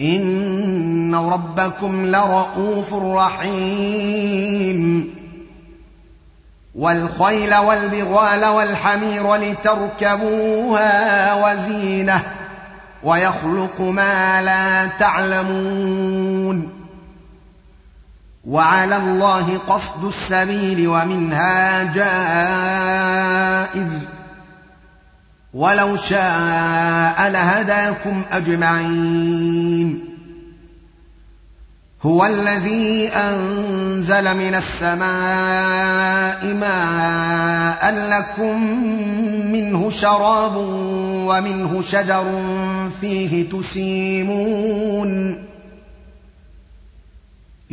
ان ربكم لرءوف رحيم. والخيل والبغال والحمير لتركبوها وزينه ويخلق ما لا تعلمون. وعلى الله قصد السبيل ومنها جائز ولو شاء لهداكم أجمعين. هو الذي أنزل من السماء ماء لكم منه شراب ومنه شجر فيه تسيمون.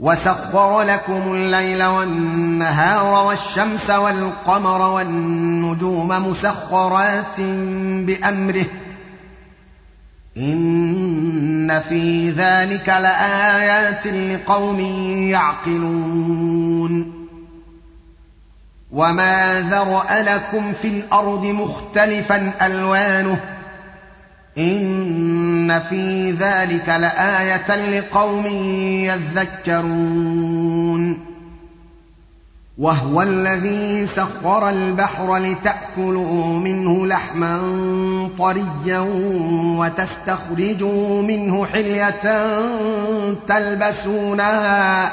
وسخر لكم الليل والنهار والشمس والقمر والنجوم مسخرات بأمره إن في ذلك لآيات لقوم يعقلون وما ذرأ لكم في الأرض مختلفا ألوانه ان في ذلك لايه لقوم يذكرون وهو الذي سخر البحر لتاكلوا منه لحما طريا وتستخرجوا منه حليه تلبسونها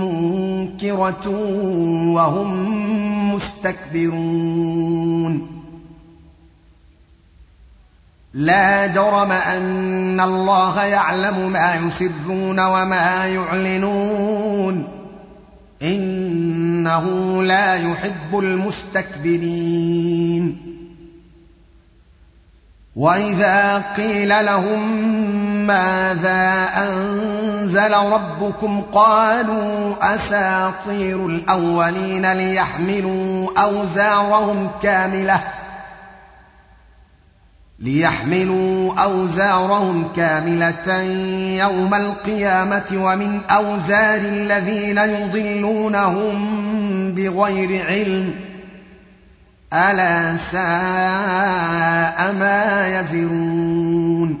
منكره وهم مستكبرون. لا جرم أن الله يعلم ما يسرون وما يعلنون. إنه لا يحب المستكبرين. وإذا قيل لهم ماذا أنزل ربكم قالوا أساطير الأولين ليحملوا أوزارهم كاملة ليحملوا أوزارهم كاملة يوم القيامة ومن أوزار الذين يضلونهم بغير علم ألا ساء ما يزرون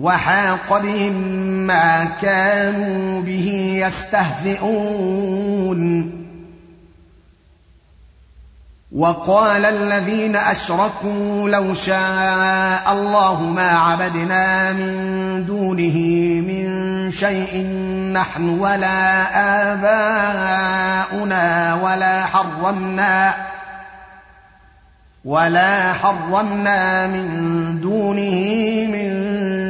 وحاق بهم ما كانوا به يستهزئون. وقال الذين أشركوا لو شاء الله ما عبدنا من دونه من شيء نحن ولا آباؤنا ولا حرمنا ولا حرمنا من دونه من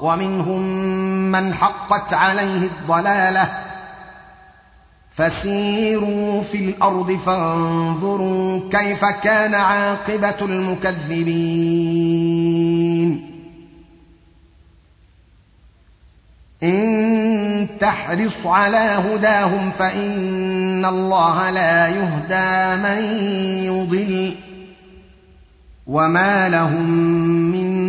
ومنهم من حقت عليه الضلالة. فسيروا في الأرض فانظروا كيف كان عاقبة المكذبين. إن تحرص على هداهم فإن الله لا يهدى من يضل. وما لهم من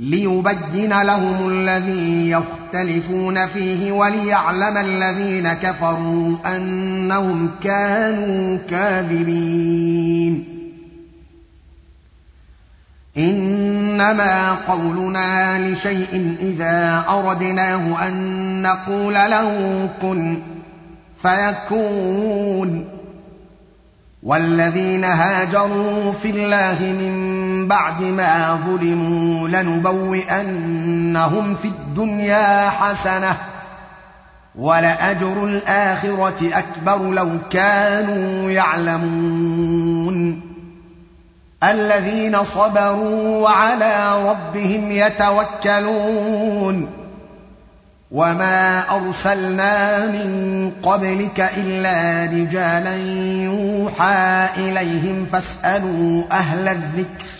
ليبين لهم الذي يختلفون فيه وليعلم الذين كفروا أنهم كانوا كاذبين. إنما قولنا لشيء إذا أردناه أن نقول له كن فيكون. والذين هاجروا في الله من بعد ما ظلموا لنبوئنهم في الدنيا حسنة ولأجر الآخرة أكبر لو كانوا يعلمون. الذين صبروا وعلى ربهم يتوكلون. وما أرسلنا من قبلك إلا رجالا يوحى إليهم فاسألوا أهل الذكر.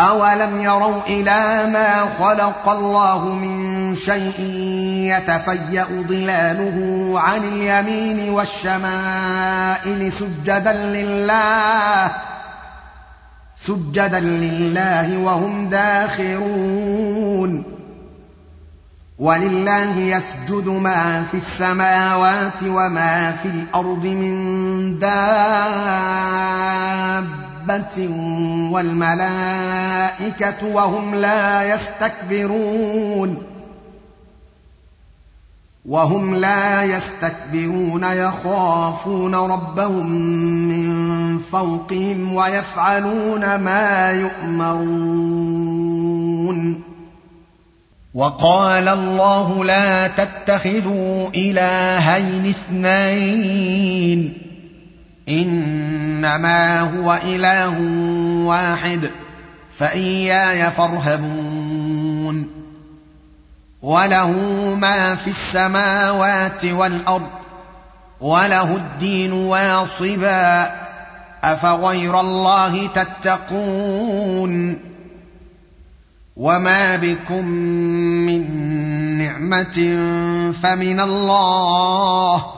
اولم يروا إلى ما خلق الله من شيء يتفيا ظلاله عن اليمين والشمائل سجدا لله سجدا لله وهم داخرون ولله يسجد ما في السماوات وما في الأرض من دابه والملائكه وهم لا يستكبرون وهم لا يستكبرون يخافون ربهم من فوقهم ويفعلون ما يؤمرون وقال الله لا تتخذوا الهين اثنين إنما هو إله واحد فإياي فارهبون. وله ما في السماوات والأرض وله الدين واصبا. أفغير الله تتقون؟ وما بكم من نعمة فمن الله.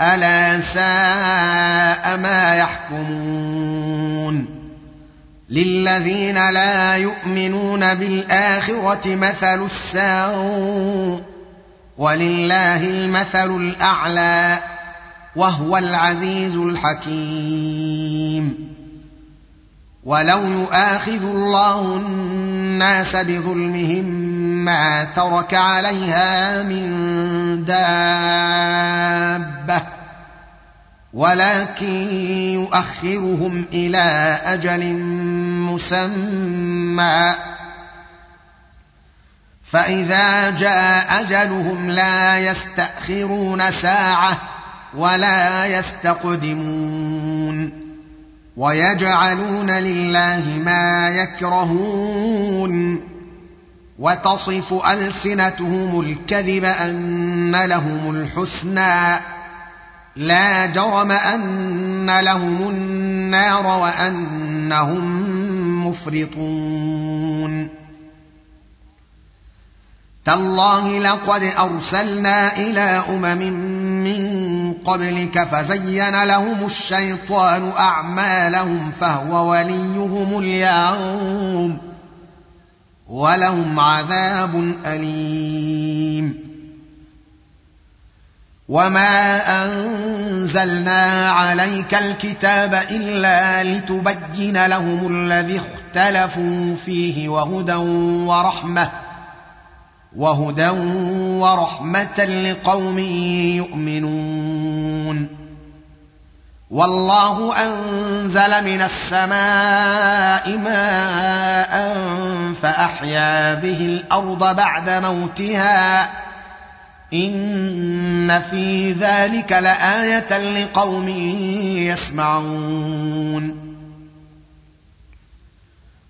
ألا ساء ما يحكمون للذين لا يؤمنون بالآخرة مثل السوء ولله المثل الأعلى وهو العزيز الحكيم ولو يؤاخذ الله الناس بظلمهم ما ترك عليها من دابه ولكن يؤخرهم إلى أجل مسمى فاذا جاء اجلهم لا يستاخرون ساعه ولا يستقدمون ويجعلون لله ما يكرهون وتصف ألسنتهم الكذب أن لهم الحسنى. لا جرم أن لهم النار وأنهم مفرطون. تالله لقد أرسلنا إلى أمم من قبلك فزين لهم الشيطان أعمالهم فهو وليهم اليوم. ولهم عذاب أليم. وما انزلنا عليك الكتاب الا لتبين لهم الذي اختلفوا فيه وهدى ورحمه وهدى ورحمه لقوم يؤمنون. والله أنزل من السماء ماء فأحيا به الأرض بعد موتها. إن في ذلك لآية لقوم يسمعون.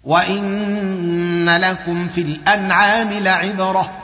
وإن لكم في الأنعام لعبرة.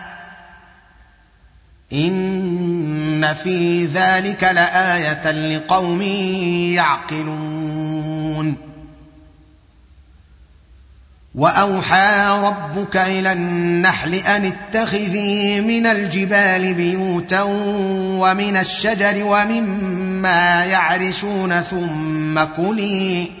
ان في ذلك لايه لقوم يعقلون واوحى ربك إلى النحل ان اتخذي من الجبال بيوتا ومن الشجر ومما يعرشون ثم كلي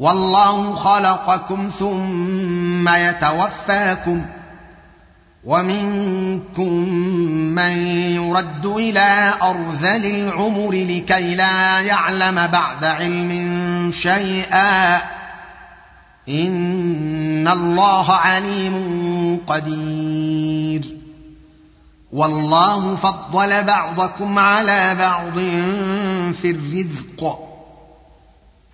والله خلقكم ثم يتوفاكم ومنكم من يرد إلى أرذل العمر لكي لا يعلم بعد علم شيئا إن الله عليم قدير والله فضل بعضكم على بعض في الرزق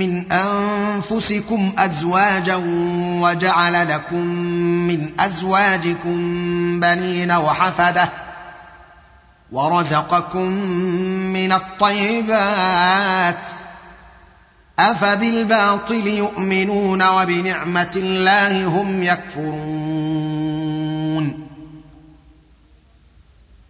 من أنفسكم أزواجا وجعل لكم من أزواجكم بنين وحفدة ورزقكم من الطيبات أفبالباطل يؤمنون وبنعمة الله هم يكفرون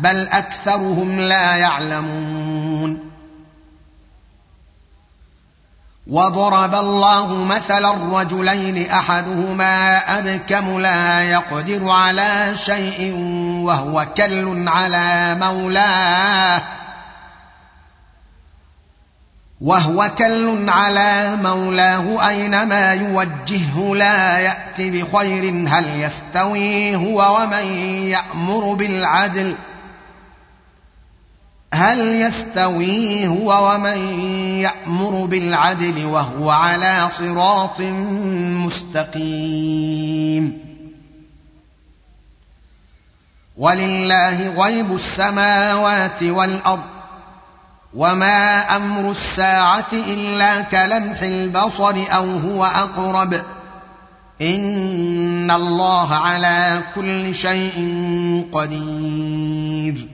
بل أكثرهم لا يعلمون. وضرب الله مثلا الرجلين أحدهما أبكم لا يقدر على شيء وهو كل على مولاه. وهو كل على مولاه أينما يوجهه لا يات بخير هل يستوي هو ومن يأمر بالعدل ۖ؟ هل يستوي هو ومن يأمر بالعدل وهو على صراط مستقيم؟ ولله غيب السماوات والأرض وما أمر الساعة إلا كلمح البصر أو هو أقرب. إن الله على كل شيء قدير.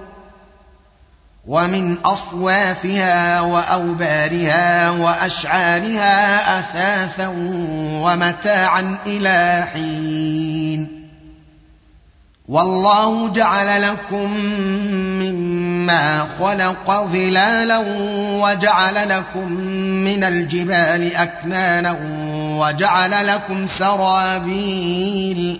ومن أصوافها وأوبارها وأشعارها أثاثا ومتاعا إلى حين. والله جعل لكم مما خلق ظلالا وجعل لكم من الجبال أكنانا وجعل لكم سرابيل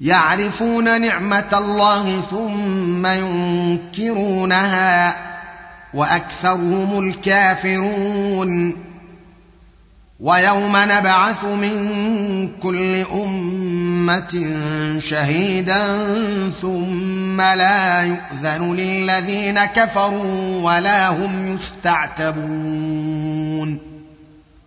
يعرفون نعمة الله ثم ينكرونها وأكثرهم الكافرون. ويوم نبعث من كل أمة شهيدا ثم لا يؤذن للذين كفروا ولا هم يستعتبون.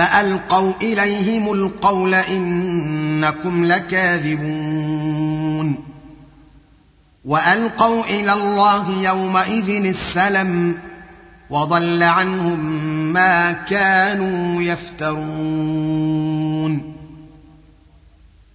فألقوا إليهم القول إنكم لكاذبون. وألقوا إلى الله يومئذ السلم وضل عنهم ما كانوا يفترون.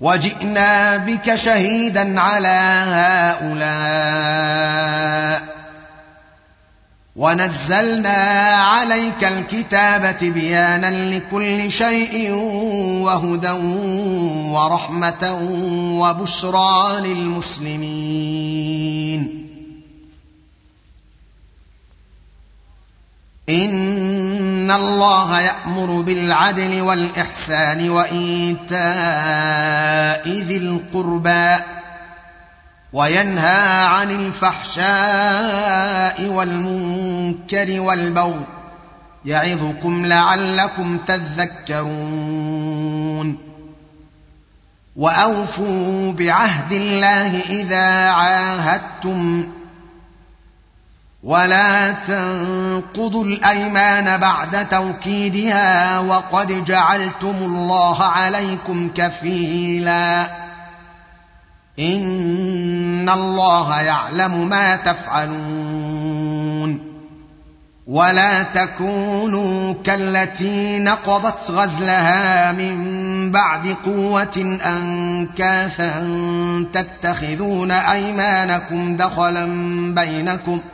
وجئنا بك شهيدا على هؤلاء ونزلنا عليك الكتاب بيانا لكل شيء وهدى ورحمه وبشرى للمسلمين ان الله يامر بالعدل والاحسان وايتاء ذي القربى وينهى عن الفحشاء والمنكر والبغي يعظكم لعلكم تذكرون واوفوا بعهد الله اذا عاهدتم ولا تنقضوا الايمان بعد توكيدها وقد جعلتم الله عليكم كفيلا ان الله يعلم ما تفعلون ولا تكونوا كالتي نقضت غزلها من بعد قوه انكاثا تتخذون ايمانكم دخلا بينكم ۖ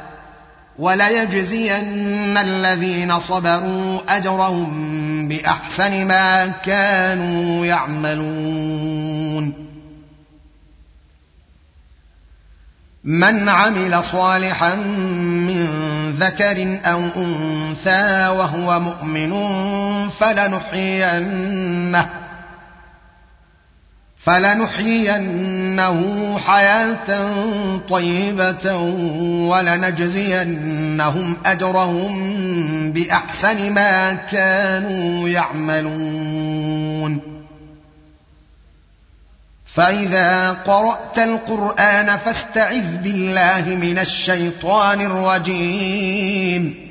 وليجزين الذين صبروا أجرهم بأحسن ما كانوا يعملون. من عمل صالحا من ذكر أو أنثى وهو مؤمن فلنحيينه. فلنحيينه حياة طيبة ولنجزينهم أجرهم بأحسن ما كانوا يعملون. فإذا قرأت القرآن فاستعذ بالله من الشيطان الرجيم.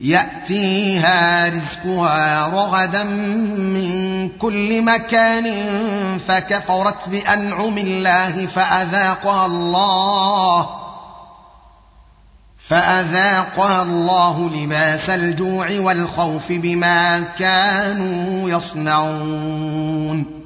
يأتيها رزقها رغدا من كل مكان فكفرت بأنعم الله فأذاقها الله فأذاقها الله لباس الجوع والخوف بما كانوا يصنعون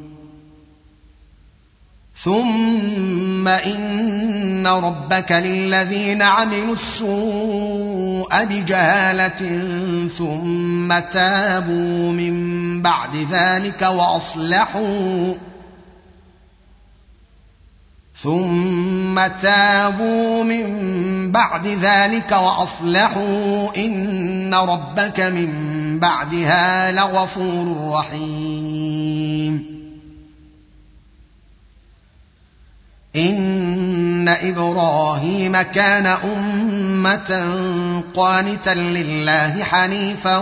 ثم ان ربك للذين عملوا السوء بجهاله ثم تابوا من بعد ذلك واصلحوا ثم تابوا من بعد ذلك واصلحوا ان ربك من بعدها لغفور رحيم إن إبراهيم كان أمة قانتا لله حنيفا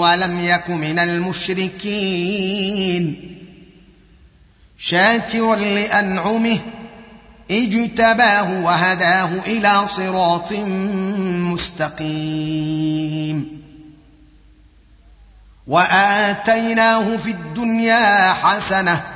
ولم يك من المشركين. شاكرا لأنعمه اجتباه وهداه إلى صراط مستقيم. وآتيناه في الدنيا حسنة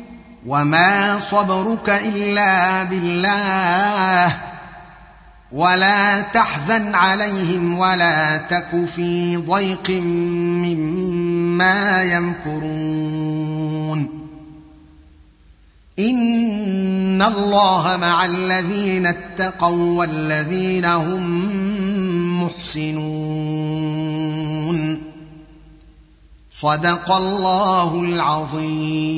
وما صبرك الا بالله ولا تحزن عليهم ولا تك في ضيق مما يمكرون ان الله مع الذين اتقوا والذين هم محسنون صدق الله العظيم